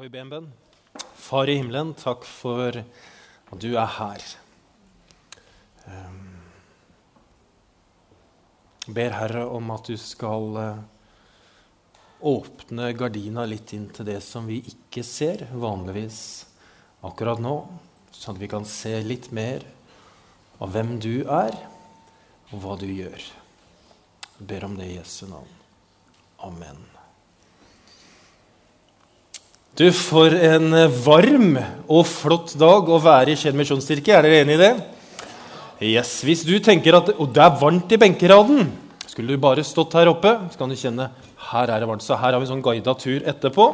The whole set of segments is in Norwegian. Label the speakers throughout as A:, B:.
A: Skal vi be en bønn? Far i himmelen, takk for at du er her. Jeg ber Herre om at du skal uh, åpne gardina litt inn til det som vi ikke ser vanligvis akkurat nå, sånn at vi kan se litt mer av hvem du er, og hva du gjør. Jeg ber om det i Jesu navn. Amen. Du, For en varm og flott dag å være i Skien misjonskirke. Er dere enig i det? Yes, Hvis du tenker at og det er varmt i benkeraden, skulle du bare stått her oppe, så kan du kjenne her er det varmt. Så her har vi en sånn guida tur etterpå.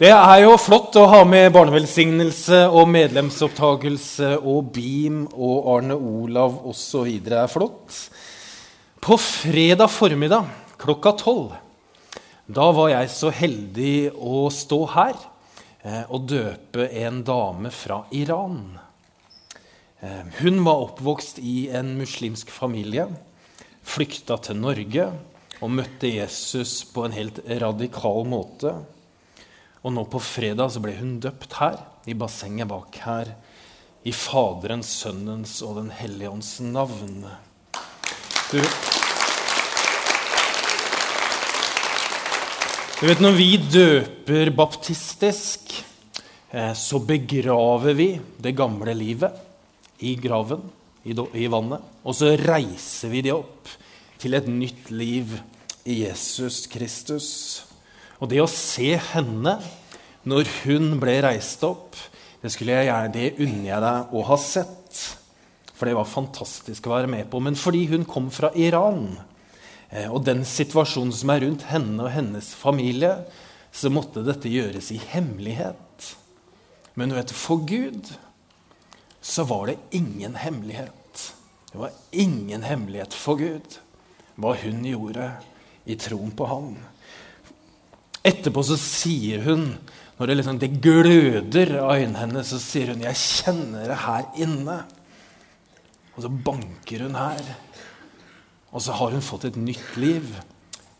A: Det er jo flott å ha med barnevelsignelse og medlemsopptakelse og BEAM og Arne Olav osv. Det er flott. På fredag formiddag klokka tolv da var jeg så heldig å stå her eh, og døpe en dame fra Iran. Eh, hun var oppvokst i en muslimsk familie, flykta til Norge og møtte Jesus på en helt radikal måte. Og nå på fredag så ble hun døpt her, i bassenget bak her, i Faderens, Sønnens og Den hellige ånds navn. Du, Du vet, Når vi døper baptistisk, eh, så begraver vi det gamle livet i graven, i vannet. Og så reiser vi det opp til et nytt liv i Jesus Kristus. Og det å se henne når hun ble reist opp, det, skulle jeg gjerne, det unner jeg deg å ha sett. For det var fantastisk å være med på. Men fordi hun kom fra Iran, og den situasjonen som er rundt henne og hennes familie, så måtte dette gjøres i hemmelighet. Men vet for Gud så var det ingen hemmelighet. Det var ingen hemmelighet for Gud hva hun gjorde i troen på Han. Etterpå så sier hun, når det, liksom, det gløder av øynene hennes, så sier hun 'Jeg kjenner det her inne'. Og så banker hun her. Og så har hun fått et nytt liv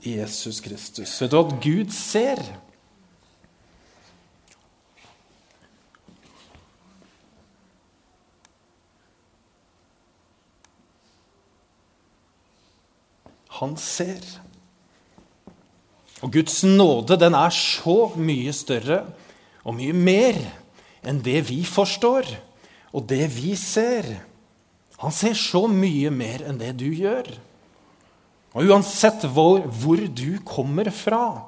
A: i Jesus Kristus. Vet du at Gud ser? Han ser. Og Guds nåde den er så mye større og mye mer enn det vi forstår, og det vi ser. Han ser så mye mer enn det du gjør. Og uansett hvor, hvor, du kommer fra,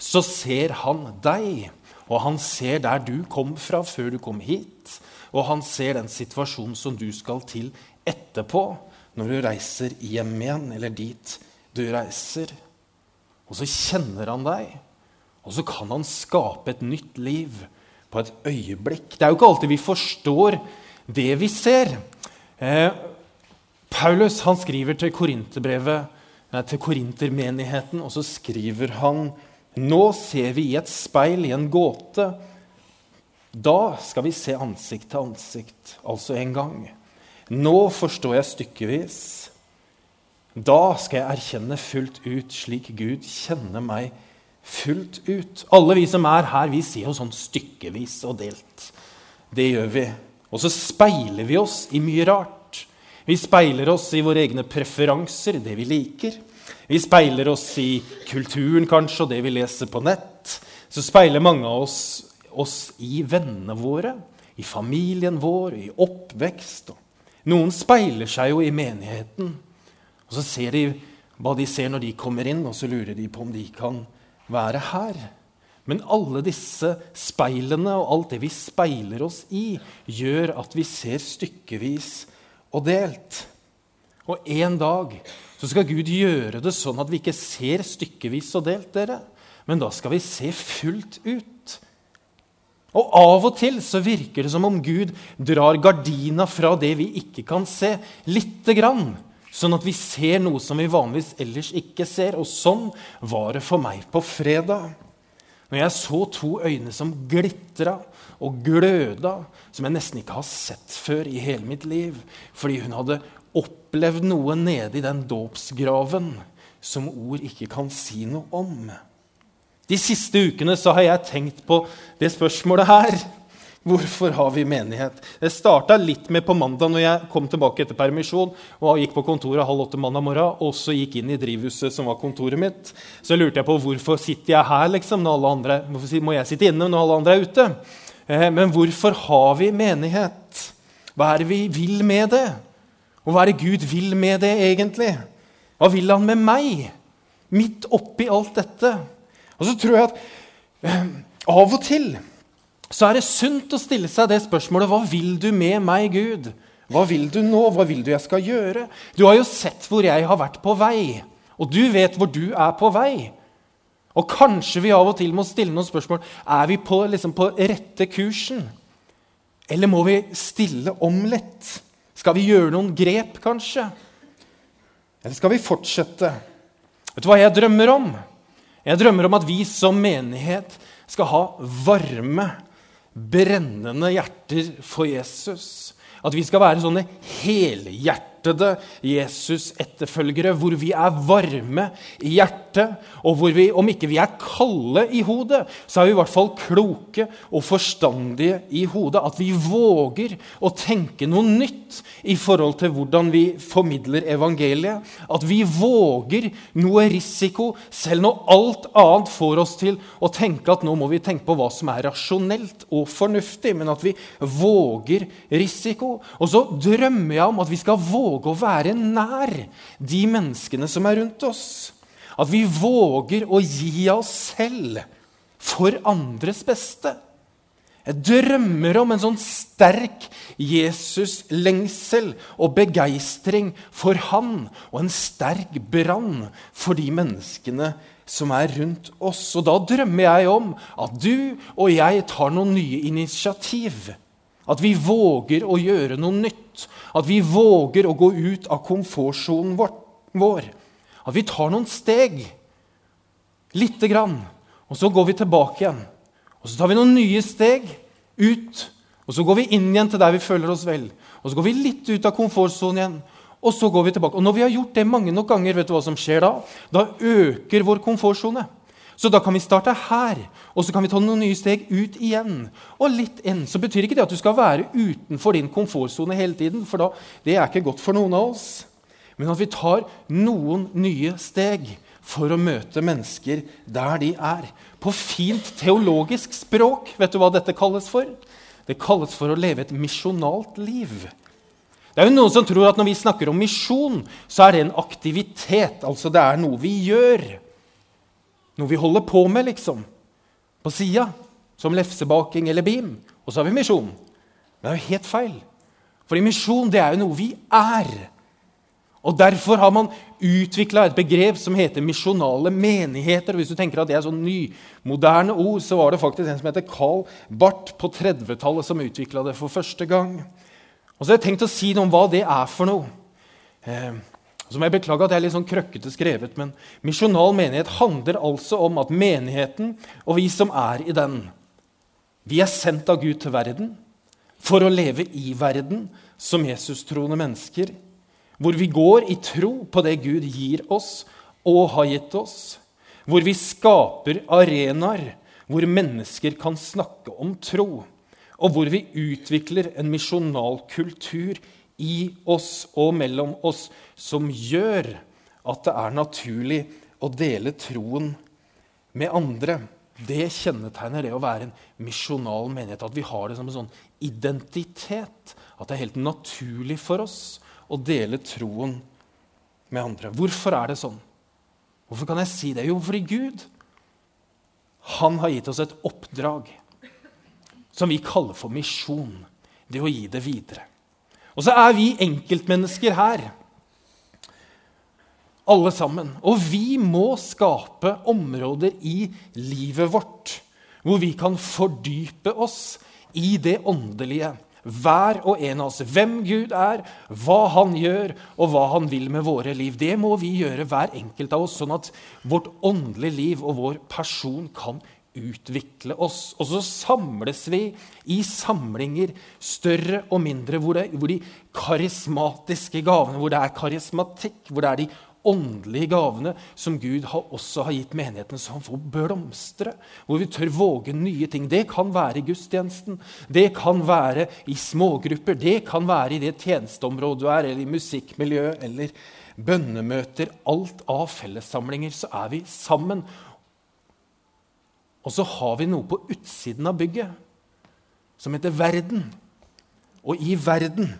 A: så ser han deg. Og han ser der du kom fra før du kom hit. Og han ser den situasjonen som du skal til etterpå, når du reiser hjem igjen, eller dit du reiser. Og så kjenner han deg, og så kan han skape et nytt liv på et øyeblikk. Det er jo ikke alltid vi forstår det vi ser. Eh, Paulus han skriver til Korinterbrevet til korintermenigheten, og så skriver han Nå ser vi i et speil, i en gåte. Da skal vi se ansikt til ansikt, altså en gang. Nå forstår jeg stykkevis. Da skal jeg erkjenne fullt ut, slik Gud kjenner meg fullt ut. Alle vi som er her, vi ser jo sånn stykkevis og delt. Det gjør vi. Og så speiler vi oss i mye rart. Vi speiler oss i våre egne preferanser, det vi liker. Vi speiler oss i kulturen kanskje, og det vi leser på nett. Så speiler mange av oss oss i vennene våre, i familien vår, i oppvekst. Noen speiler seg jo i menigheten. Og så ser de hva de ser når de kommer inn, og så lurer de på om de kan være her. Men alle disse speilene og alt det vi speiler oss i, gjør at vi ser stykkevis og delt. Og en dag så skal Gud gjøre det sånn at vi ikke ser stykkevis og delt, dere. Men da skal vi se fullt ut. Og av og til så virker det som om Gud drar gardina fra det vi ikke kan se, lite grann. Sånn at vi ser noe som vi vanligvis ellers ikke ser. Og sånn var det for meg på fredag. Når jeg så to øyne som glitra og gløda, som jeg nesten ikke har sett før i hele mitt liv, fordi hun hadde opplevd noe nede i den dåpsgraven som ord ikke kan si noe om. De siste ukene så har jeg tenkt på det spørsmålet her. Hvorfor har vi menighet? Det starta litt med på mandag når jeg kom tilbake etter permisjon og gikk på kontoret halv åtte mandag morgen, og så gikk inn i drivhuset som var kontoret mitt. Så lurte jeg på hvorfor sitter jeg her liksom, når alle andre, hvorfor må jeg sitte inne når alle andre er ute. Eh, men hvorfor har vi menighet? Hva er det vi vil med det? Og hva er det Gud vil med det, egentlig? Hva vil han med meg? Midt oppi alt dette. Og så tror jeg at eh, av og til så er det sunt å stille seg det spørsmålet Hva vil du med meg, Gud? Hva vil du nå? Hva vil du jeg skal gjøre? Du har jo sett hvor jeg har vært på vei, og du vet hvor du er på vei. Og kanskje vi av og til må stille noen spørsmål. Er vi på, liksom, på rette kursen? Eller må vi stille om litt? Skal vi gjøre noen grep, kanskje? Eller skal vi fortsette? Vet du hva jeg drømmer om? Jeg drømmer om at vi som menighet skal ha varme, brennende hjerter for Jesus. At vi skal være sånne helhjertede hjertede Jesus-etterfølgere, hvor vi er varme i hjertet, og hvor vi, om ikke vi er kalde i hodet, så er vi i hvert fall kloke og forstandige i hodet. At vi våger å tenke noe nytt i forhold til hvordan vi formidler evangeliet. At vi våger noe risiko, selv når alt annet får oss til å tenke at nå må vi tenke på hva som er rasjonelt og fornuftig, men at vi våger risiko. Og så drømmer jeg om at vi skal våge våge å være nær de menneskene som er rundt oss. At vi våger å gi oss selv for andres beste. Jeg drømmer om en sånn sterk Jesus-lengsel og begeistring for han, og en sterk brann for de menneskene som er rundt oss. Og da drømmer jeg om at du og jeg tar noen nye initiativ. At vi våger å gjøre noe nytt. At vi våger å gå ut av komfortsonen vår. At vi tar noen steg. Lite grann. Og så går vi tilbake igjen. Og så tar vi noen nye steg ut. Og så går vi inn igjen til der vi føler oss vel. Og så går vi litt ut av komfortsonen igjen. Og så går vi tilbake. Og når vi har gjort det mange nok ganger, vet du hva som skjer da? Da øker vår komfortsone. Så da kan vi starte her, og så kan vi ta noen nye steg ut igjen. Og litt inn. Så betyr ikke det at du skal være utenfor din komfortsone hele tiden, for da, det er ikke godt for noen av oss. Men at vi tar noen nye steg for å møte mennesker der de er. På fint teologisk språk, vet du hva dette kalles for? Det kalles for å leve et misjonalt liv. Det er jo Noen som tror at når vi snakker om misjon, så er det en aktivitet. Altså det er noe vi gjør. Noe vi holder på med, liksom. På sida. Som lefsebaking eller bim. Og så har vi misjon. Men det er jo helt feil. Fordi misjon det er jo noe vi er. Og Derfor har man utvikla et begrep som heter misjonale menigheter. og Hvis du tenker at det er sånn nymoderne ord, så var det faktisk en som heter Carl Barth på 30-tallet som utvikla det for første gang. Og så har jeg tenkt å si noe om hva det er for noe. Eh, så må jeg beklage at jeg er litt sånn krøkkete skrevet, men misjonal menighet handler altså om at menigheten og vi som er i den, vi er sendt av Gud til verden for å leve i verden som Jesus-troende mennesker, hvor vi går i tro på det Gud gir oss og har gitt oss, hvor vi skaper arenaer hvor mennesker kan snakke om tro, og hvor vi utvikler en misjonal kultur i oss og mellom oss som gjør at det er naturlig å dele troen med andre. Det kjennetegner det å være en misjonal menighet. At vi har det som en sånn identitet. At det er helt naturlig for oss å dele troen med andre. Hvorfor er det sånn? Hvorfor kan jeg si det? Jo, fordi Gud han har gitt oss et oppdrag som vi kaller for misjon. Det å gi det videre. Og så er vi enkeltmennesker her. Alle sammen. Og vi må skape områder i livet vårt hvor vi kan fordype oss i det åndelige. Hver og en av oss. Hvem Gud er, hva han gjør, og hva han vil med våre liv. Det må vi gjøre, hver enkelt av oss, sånn at vårt åndelige liv og vår person kan utvikle oss. Og så samles vi i samlinger, større og mindre, hvor, det, hvor de karismatiske gavene, hvor det er karismatikk, hvor det er de åndelige gavene som Gud også har gitt menighetene, som får blomstre. Hvor vi tør våge nye ting. Det kan være i gudstjenesten, det kan være i smågrupper, det kan være i det tjenesteområdet du er, eller i musikkmiljøet eller bønnemøter. Alt av fellessamlinger, så er vi sammen. Og så har vi noe på utsiden av bygget som heter verden. Og i verden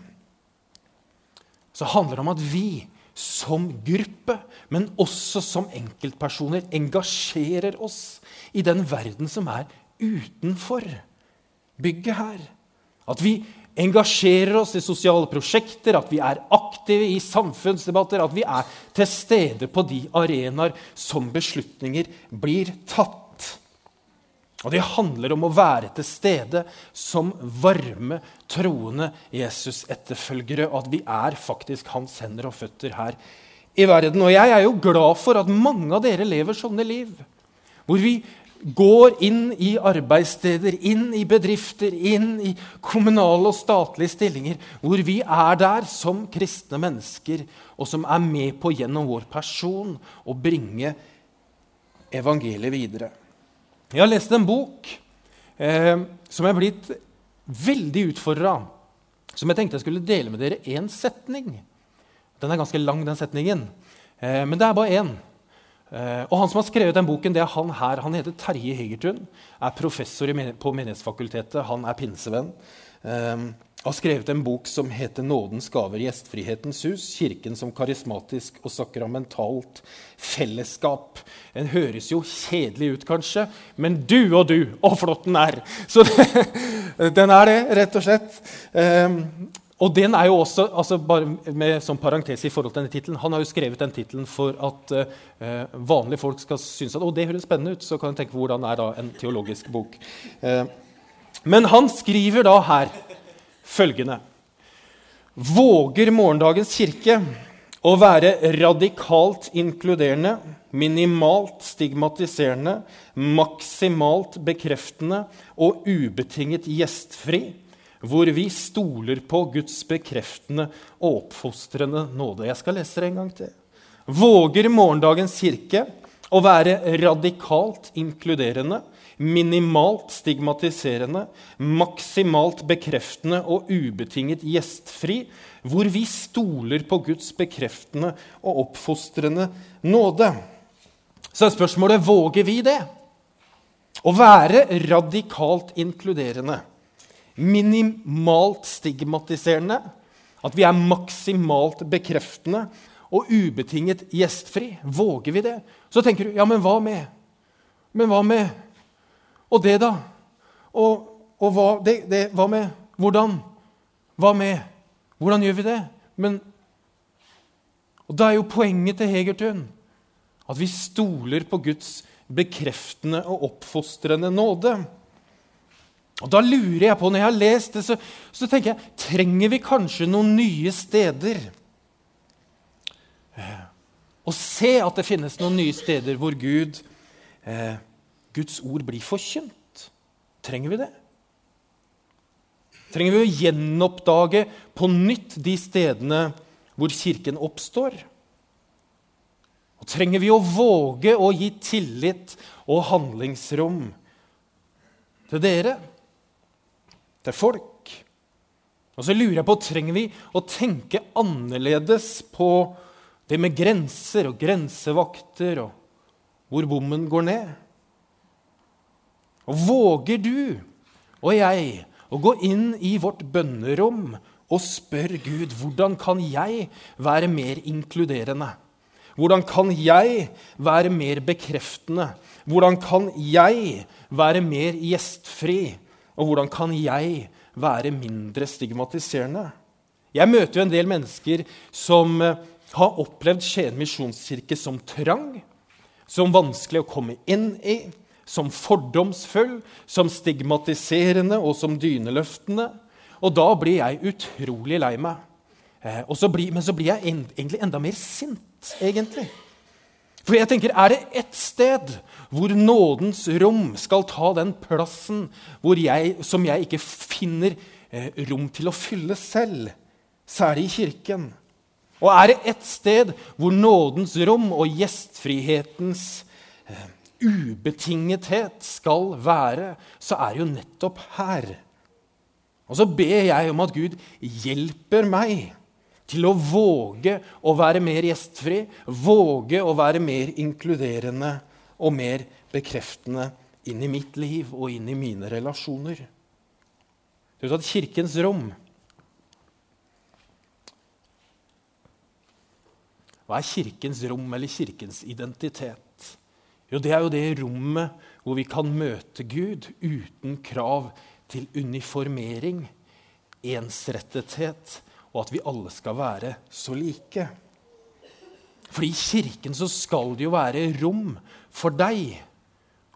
A: så handler det om at vi som gruppe, men også som enkeltpersoner, engasjerer oss i den verden som er utenfor bygget her. At vi engasjerer oss i sosiale prosjekter, at vi er aktive i samfunnsdebatter, at vi er til stede på de arenaer som beslutninger blir tatt. Og det handler om å være til stede som varme, troende Jesus-etterfølgere. Og at vi er faktisk hans hender og føtter her i verden. Og jeg er jo glad for at mange av dere lever sånne liv. Hvor vi går inn i arbeidssteder, inn i bedrifter, inn i kommunale og statlige stillinger. Hvor vi er der som kristne mennesker, og som er med på gjennom vår person å bringe evangeliet videre. Jeg har lest en bok eh, som jeg er blitt veldig utfordra. Som jeg tenkte jeg skulle dele med dere én setning. Den er ganske lang, den setningen. Eh, men det er bare én. Eh, og Han som har skrevet den boken, det er han her. Han heter Terje Hegertun. Er professor på Menighetsfakultetet. Han er pinsevenn. Eh, har skrevet en bok som heter 'Nådens gaver gjestfrihetens hus'. Kirken som karismatisk og sakramentalt fellesskap. Den høres jo kjedelig ut, kanskje, men du og du, og flott den er! Så den er det, rett og slett. Um, og den er jo også, altså bare med som parentes i forhold til denne titlen, Han har jo skrevet den tittelen for at uh, vanlige folk skal synes at å, det høres spennende ut. Så kan du tenke hvordan er da en teologisk bok. Uh, men han skriver da her følgende Våger morgendagens kirke å være radikalt inkluderende, minimalt stigmatiserende, maksimalt bekreftende og ubetinget gjestfri, hvor vi stoler på Guds bekreftende og oppfostrende nåde. Jeg skal lese det en gang til. Våger morgendagens kirke å være radikalt inkluderende, minimalt stigmatiserende, maksimalt bekreftende og ubetinget gjestfri, hvor vi stoler på Guds bekreftende og oppfostrende nåde. Så er spørsmålet våger vi det? Å være radikalt inkluderende, minimalt stigmatiserende, at vi er maksimalt bekreftende og ubetinget gjestfri. Våger vi det? Så tenker du ja, men hva med? Men hva med og det, da? Og, og hva, det, det, hva, med Hvordan? Hva med? Hvordan gjør vi det? Men Og da er jo poenget til Hegertun at vi stoler på Guds bekreftende og oppfostrende nåde. Og Da lurer jeg på, når jeg har lest det, så, så tenker jeg trenger vi kanskje noen nye steder? Å se at det finnes noen nye steder hvor Gud eh, Guds ord blir forkynt? Trenger vi det? Trenger vi å gjenoppdage på nytt de stedene hvor Kirken oppstår? Og trenger vi å våge å gi tillit og handlingsrom til dere? Til folk? Og så lurer jeg på, Trenger vi å tenke annerledes på det med grenser og grensevakter, og hvor bommen går ned? Og våger du og jeg å gå inn i vårt bønnerom og spør Gud hvordan kan jeg være mer inkluderende? Hvordan kan jeg være mer bekreftende? Hvordan kan jeg være mer gjestfri? Og hvordan kan jeg være mindre stigmatiserende? Jeg møter jo en del mennesker som eh, har opplevd Skien misjonskirke som trang, som vanskelig å komme inn i, som fordomsfull, som stigmatiserende og som dyneløftende. Og da blir jeg utrolig lei meg. Eh, så blir, men så blir jeg en, egentlig enda mer sint, egentlig. For jeg tenker, Er det ett sted hvor nådens rom skal ta den plassen jeg, som jeg ikke finner eh, rom til å fylle selv, det i kirken. Og er det ett sted hvor nådens rom og gjestfrihetens eh, ubetingethet skal være, så er det jo nettopp her. Og så ber jeg om at Gud hjelper meg til å våge å være mer gjestfri, våge å være mer inkluderende og mer bekreftende inn i mitt liv og inn i mine relasjoner. Du vet at Kirkens rom Hva er Kirkens rom eller Kirkens identitet? Jo, det er jo det rommet hvor vi kan møte Gud uten krav til uniformering, ensrettethet og at vi alle skal være så like. For i Kirken så skal det jo være rom for deg,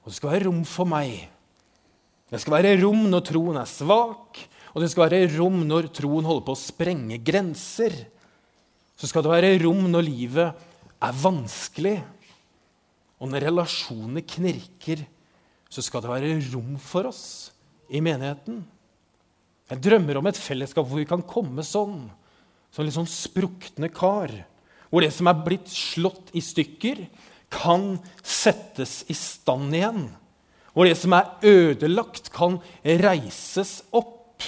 A: og det skal være rom for meg. Det skal være rom når troen er svak, og det skal være rom når troen holder på å sprenge grenser. Så skal det være rom når livet er vanskelig, og når relasjonene knirker, så skal det være rom for oss i menigheten. Jeg drømmer om et fellesskap hvor vi kan komme sånn, som litt sånn sprukne kar. Hvor det som er blitt slått i stykker, kan settes i stand igjen. Hvor det som er ødelagt, kan reises opp.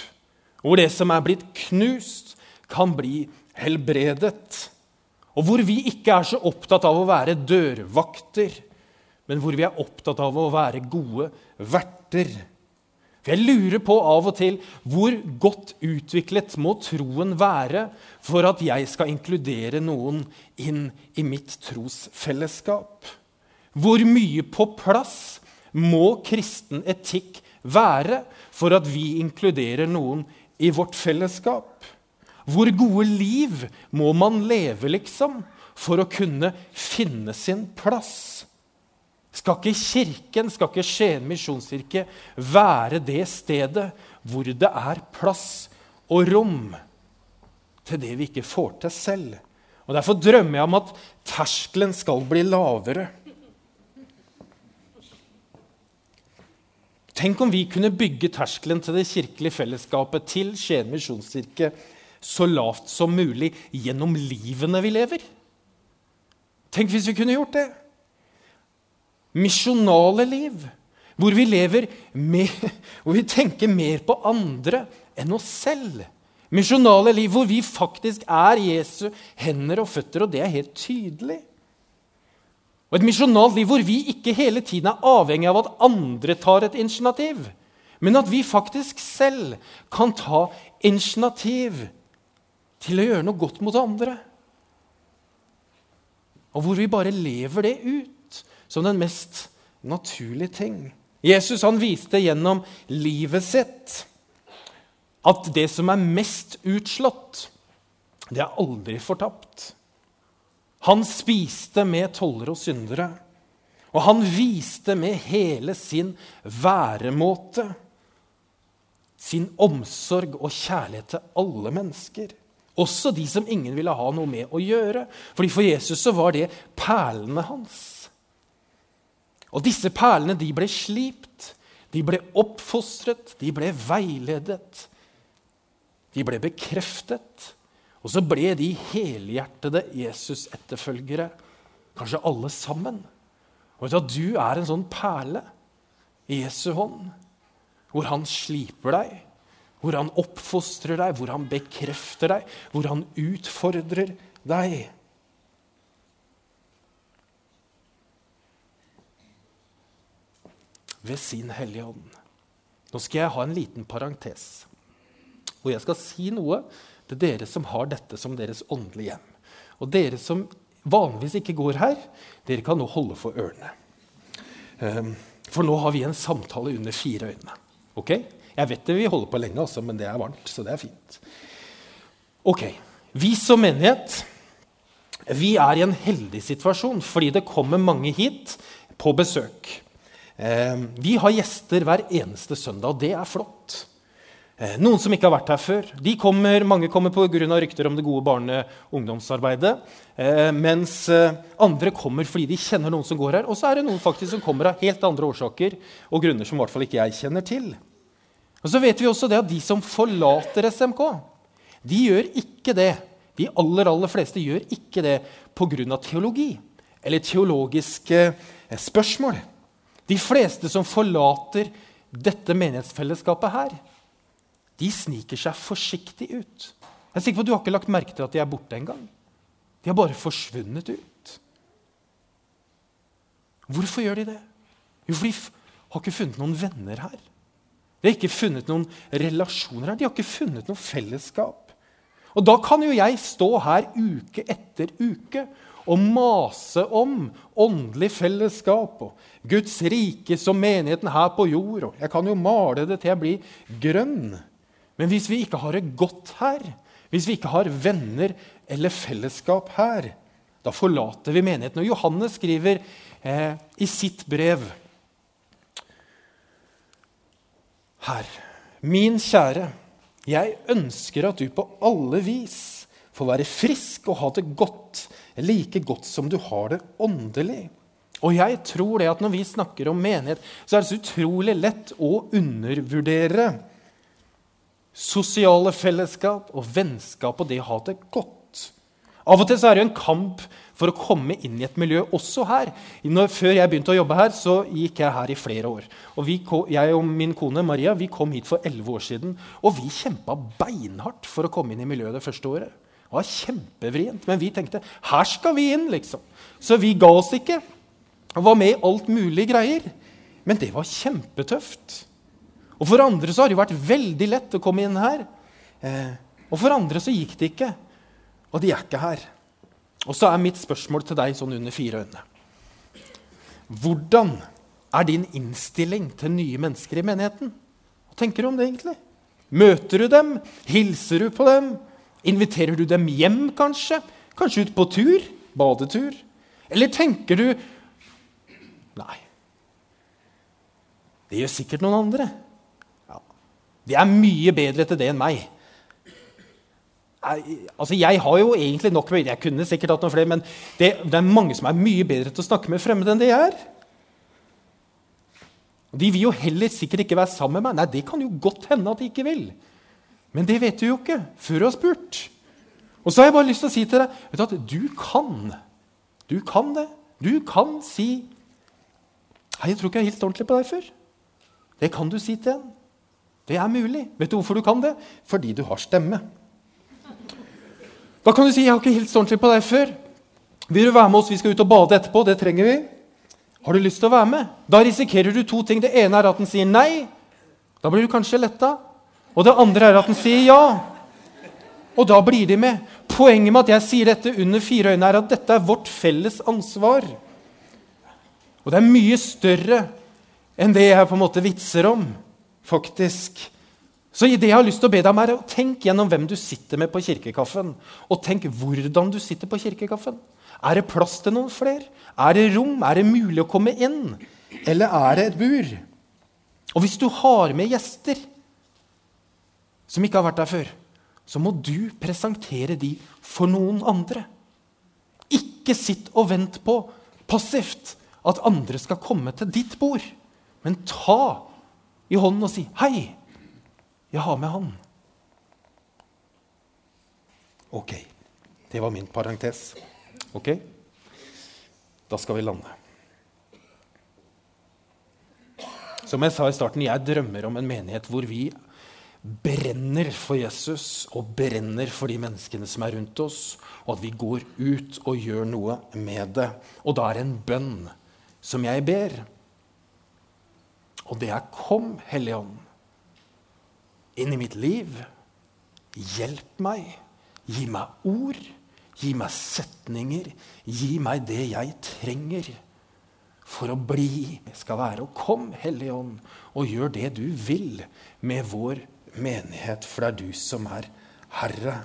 A: Hvor det som er blitt knust, kan bli helbredet. Og hvor vi ikke er så opptatt av å være dørvakter, men hvor vi er opptatt av å være gode verter. For Jeg lurer på av og til hvor godt utviklet må troen være for at jeg skal inkludere noen inn i mitt trosfellesskap? Hvor mye på plass må kristen etikk være for at vi inkluderer noen i vårt fellesskap? Hvor gode liv må man leve, liksom, for å kunne finne sin plass? Skal ikke Kirken, skal ikke Skien misjonskirke være det stedet hvor det er plass og rom til det vi ikke får til selv? Og Derfor drømmer jeg om at terskelen skal bli lavere. Tenk om vi kunne bygge terskelen til det kirkelige fellesskapet til Skien misjonskirke så lavt som mulig gjennom livene vi lever. Tenk hvis vi kunne gjort det misjonale liv. Hvor vi lever med, hvor vi tenker mer på andre enn oss selv. Misjonale liv hvor vi faktisk er Jesu hender og føtter, og det er helt tydelig. Og Et misjonalt liv hvor vi ikke hele tiden er avhengig av at andre tar et initiativ, men at vi faktisk selv kan ta initiativ til å gjøre noe godt mot andre. Og hvor vi bare lever det ut som den mest naturlige ting. Jesus han viste gjennom livet sitt at det som er mest utslått, det er aldri fortapt. Han spiste med tollere og syndere, og han viste med hele sin væremåte sin omsorg og kjærlighet til alle mennesker. Også de som ingen ville ha noe med å gjøre. Fordi For Jesus så var det perlene hans. Og disse perlene de ble slipt, de ble oppfostret, de ble veiledet. De ble bekreftet. Og så ble de helhjertede Jesus-etterfølgere, kanskje alle sammen. Og vet du, du er en sånn perle i Jesu hånd, hvor han sliper deg, hvor han oppfostrer deg, hvor han bekrefter deg, hvor han utfordrer deg. ved sin Hellige Ånd. Nå skal jeg ha en liten parentes. Og jeg skal si noe til dere som har dette som deres åndelige hjem. Og dere som vanligvis ikke går her, dere kan nå holde for ørene. Um, for nå har vi en samtale under fire øyne. Ok? Jeg vet det vi holder på lenge, også, men det er varmt, så det er fint. Ok, Vi som menighet vi er i en heldig situasjon fordi det kommer mange hit på besøk. Ehm, vi har gjester hver eneste søndag, og det er flott. Eh, noen som ikke har vært her før. De kommer, mange kommer pga. rykter om det gode barne- og ungdomsarbeidet. Eh, mens eh, andre kommer fordi de kjenner noen som går her. Og så er det noen faktisk som kommer av helt andre årsaker og grunner som i hvert fall ikke jeg kjenner til. Og så vet vi også det at De som forlater SMK, de gjør ikke det De aller, aller fleste gjør ikke det pga. teologi eller teologiske eh, spørsmål. De fleste som forlater dette menighetsfellesskapet her, de sniker seg forsiktig ut. Jeg er sikker på at Du har ikke lagt merke til at de er borte engang. De har bare forsvunnet ut. Hvorfor gjør de det? Jo, for de har ikke funnet noen venner her. De har ikke funnet noen relasjoner her. De har ikke funnet noe fellesskap. Og da kan jo jeg stå her uke etter uke og mase om åndelig fellesskap og Guds rike som menigheten her på jord. Og jeg kan jo male det til jeg blir grønn. Men hvis vi ikke har det godt her, hvis vi ikke har venner eller fellesskap her, da forlater vi menigheten. Og Johannes skriver eh, i sitt brev her Min kjære, jeg ønsker at du på alle vis får være frisk og ha det godt, like godt som du har det åndelig. Og jeg tror det at når vi snakker om menighet, så er det så utrolig lett å undervurdere sosiale fellesskap og vennskap og det å ha det godt. Av og til så er det jo en kamp for å komme inn i et miljø også her. Når, før jeg begynte å jobbe her, så gikk jeg her i flere år. Og vi, Jeg og min kone Maria vi kom hit for elleve år siden. Og vi kjempa beinhardt for å komme inn i miljøet det første året. Det var kjempevrient, men vi tenkte her skal vi inn. liksom. Så vi ga oss ikke og var med i alt mulig greier. Men det var kjempetøft. Og for andre så har det vært veldig lett å komme inn her. Eh, og for andre så gikk det ikke. Og de er ikke her. Og så er mitt spørsmål til deg sånn under fire øyne. Hvordan er din innstilling til nye mennesker i menigheten? Hva tenker du om det egentlig? Møter du dem? Hilser du på dem? Inviterer du dem hjem, kanskje? Kanskje ut på tur? Badetur? Eller tenker du Nei. Det gjør sikkert noen andre. Ja. De er mye bedre til det enn meg altså Jeg har jo egentlig nok med Jeg kunne sikkert hatt noen flere, men det, det, er mange som er mye bedre til å snakke med fremmede enn det jeg er. De vil jo heller sikkert ikke være sammen med meg. Nei, det kan jo godt hende at de ikke vil. Men det vet du jo ikke før du har spurt. Og så har jeg bare lyst til å si til deg du, at du kan. Du kan det. Du kan si Hei, jeg tror ikke jeg har hilst ordentlig på deg før. Det kan du si til en. Det er mulig. Vet du hvorfor du kan det? Fordi du har stemme. Da kan du si 'Jeg har ikke hilst ordentlig på deg før'. Vil du være med oss? Vi skal ut og bade etterpå. Det trenger vi. Har du lyst til å være med? Da risikerer du to ting. Det ene er at den sier nei. Da blir du kanskje letta. Og det andre er at den sier ja. Og da blir de med. Poenget med at jeg sier dette under fire øyne, er at dette er vårt felles ansvar. Og det er mye større enn det jeg på en måte vitser om, faktisk. Så det jeg har lyst til å be deg om er å tenke gjennom hvem du sitter med på kirkekaffen. Og tenk hvordan du sitter på kirkekaffen. Er det plass til noen flere? Er det rom? Er det mulig å komme inn? Eller er det et bur? Og hvis du har med gjester som ikke har vært der før, så må du presentere de for noen andre. Ikke sitt og vent på passivt at andre skal komme til ditt bord. Men ta i hånden og si 'Hei, jeg har med han. Ok. Det var min parentes. Ok? Da skal vi lande. Som jeg sa i starten, jeg drømmer om en menighet hvor vi brenner for Jesus og brenner for de menneskene som er rundt oss, og at vi går ut og gjør noe med det. Og da er det en bønn som jeg ber. Og det er 'Kom, Hellige Ånd' inn i mitt liv. Hjelp meg. Gi meg ord. Gi meg setninger. Gi meg det jeg trenger for å bli skal være. Og kom, Hellige Ånd, og gjør det du vil med vår menighet, for det er du som er Herre.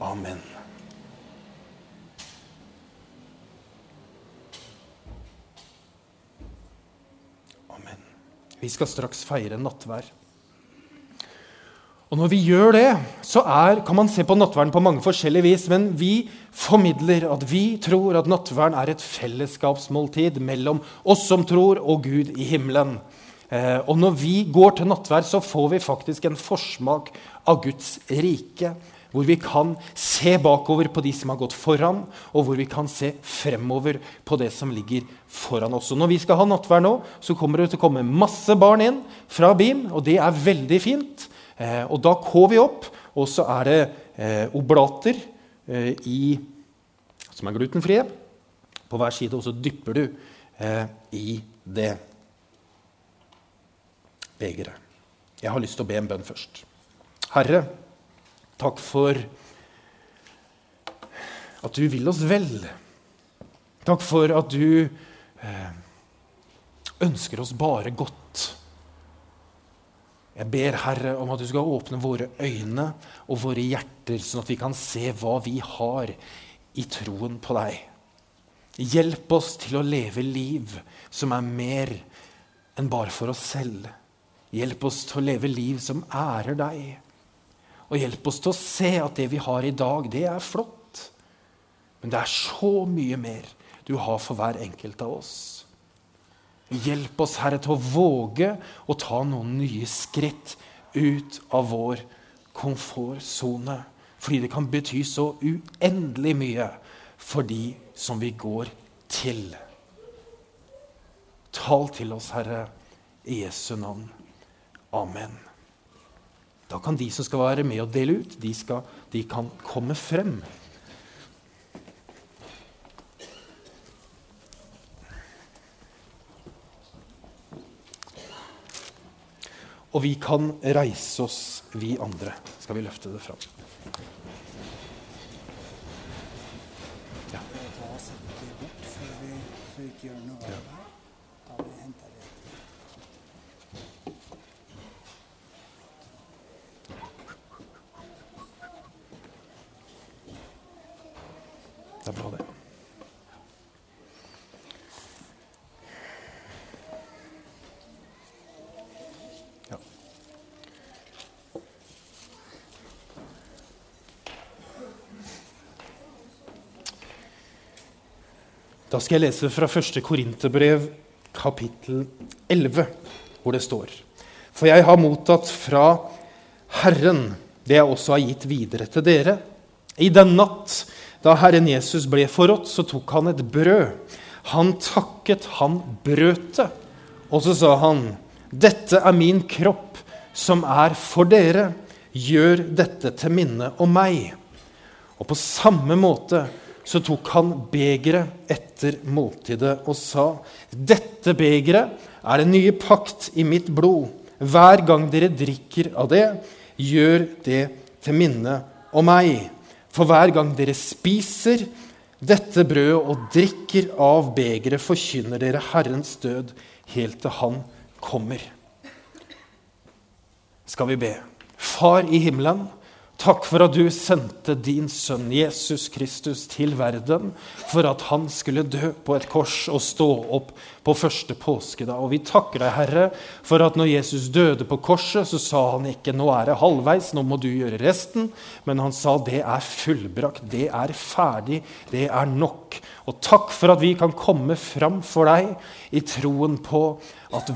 A: Amen. Vi skal straks feire nattvær. Og Når vi gjør det, så er, kan man se på nattverden på mange forskjellige vis. Men vi formidler at vi tror at nattverden er et fellesskapsmåltid mellom oss som tror, og Gud i himmelen. Eh, og når vi går til nattverd, så får vi faktisk en forsmak av Guds rike. Hvor vi kan se bakover på de som har gått foran, og hvor vi kan se fremover på det som ligger foran oss. Og når vi skal ha nattverd nå, så kommer det til å komme masse barn inn fra BIM, og det er veldig fint. Eh, og da kår vi opp, og så er det eh, oblater eh, i, som er glutenfrie på hver side, og så dypper du eh, i det begeret. Jeg har lyst til å be en bønn først. Herre, takk for at du vil oss vel. Takk for at du eh, ønsker oss bare godt. Jeg ber, Herre, om at du skal åpne våre øyne og våre hjerter, sånn at vi kan se hva vi har i troen på deg. Hjelp oss til å leve liv som er mer enn bare for oss selv. Hjelp oss til å leve liv som ærer deg. Og hjelp oss til å se at det vi har i dag, det er flott. Men det er så mye mer du har for hver enkelt av oss. Hjelp oss, Herre, til å våge å ta noen nye skritt ut av vår komfortsone. Fordi det kan bety så uendelig mye for de som vi går til. Tal til oss, Herre, i Jesu navn. Amen. Da kan de som skal være med og dele ut, de, skal, de kan komme frem. Og vi kan reise oss, vi andre. Skal vi løfte det fram? Det er det. Ja. Da skal jeg lese fra 1. Korinterbrev, kapittel 11, hvor det står For jeg har mottatt fra Herren det jeg også har gitt videre til dere. I den natt da Herren Jesus ble forrådt, så tok han et brød. Han takket, han brøt det. Og så sa han, 'Dette er min kropp, som er for dere. Gjør dette til minne om meg.' Og på samme måte så tok han begeret etter måltidet og sa, 'Dette begeret er den nye pakt i mitt blod.' Hver gang dere drikker av det, gjør det til minne om meg. For hver gang dere spiser dette brødet og drikker av begeret, forkynner dere Herrens død helt til Han kommer. Skal vi be. Far i himmelen. Takk for at du sendte din sønn Jesus Kristus til verden for at han skulle dø på et kors og stå opp på første påskedag. Og vi takker deg, Herre, for at når Jesus døde på korset, så sa han ikke 'nå er det halvveis, nå må du gjøre resten', men han sa 'det er fullbrakt, det er ferdig, det er nok'. Og takk for at vi kan komme fram for deg i troen på at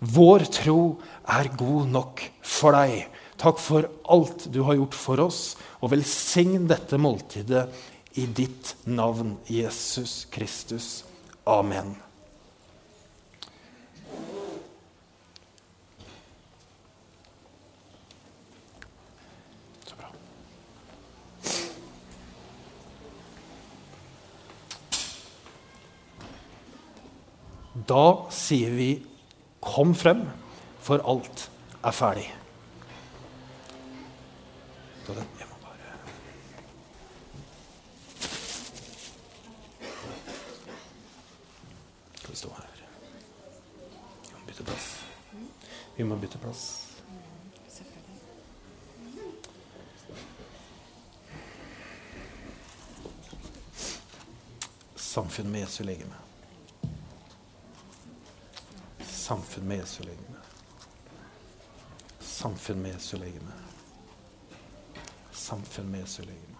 A: vår tro er god nok for deg. Takk for alt du har gjort for oss, og velsign dette måltidet i ditt navn, Jesus Kristus. Amen. Så bra. Da sier vi 'kom frem', for alt er ferdig på den. Jeg må bare Skal vi stå her? Vi må bytte plass. Vi må bytte plass. Samfunn med Jesu legeme. Samfunn med Jesu legeme. Samfunn med Jesu legeme samfunn med Jesu legeme.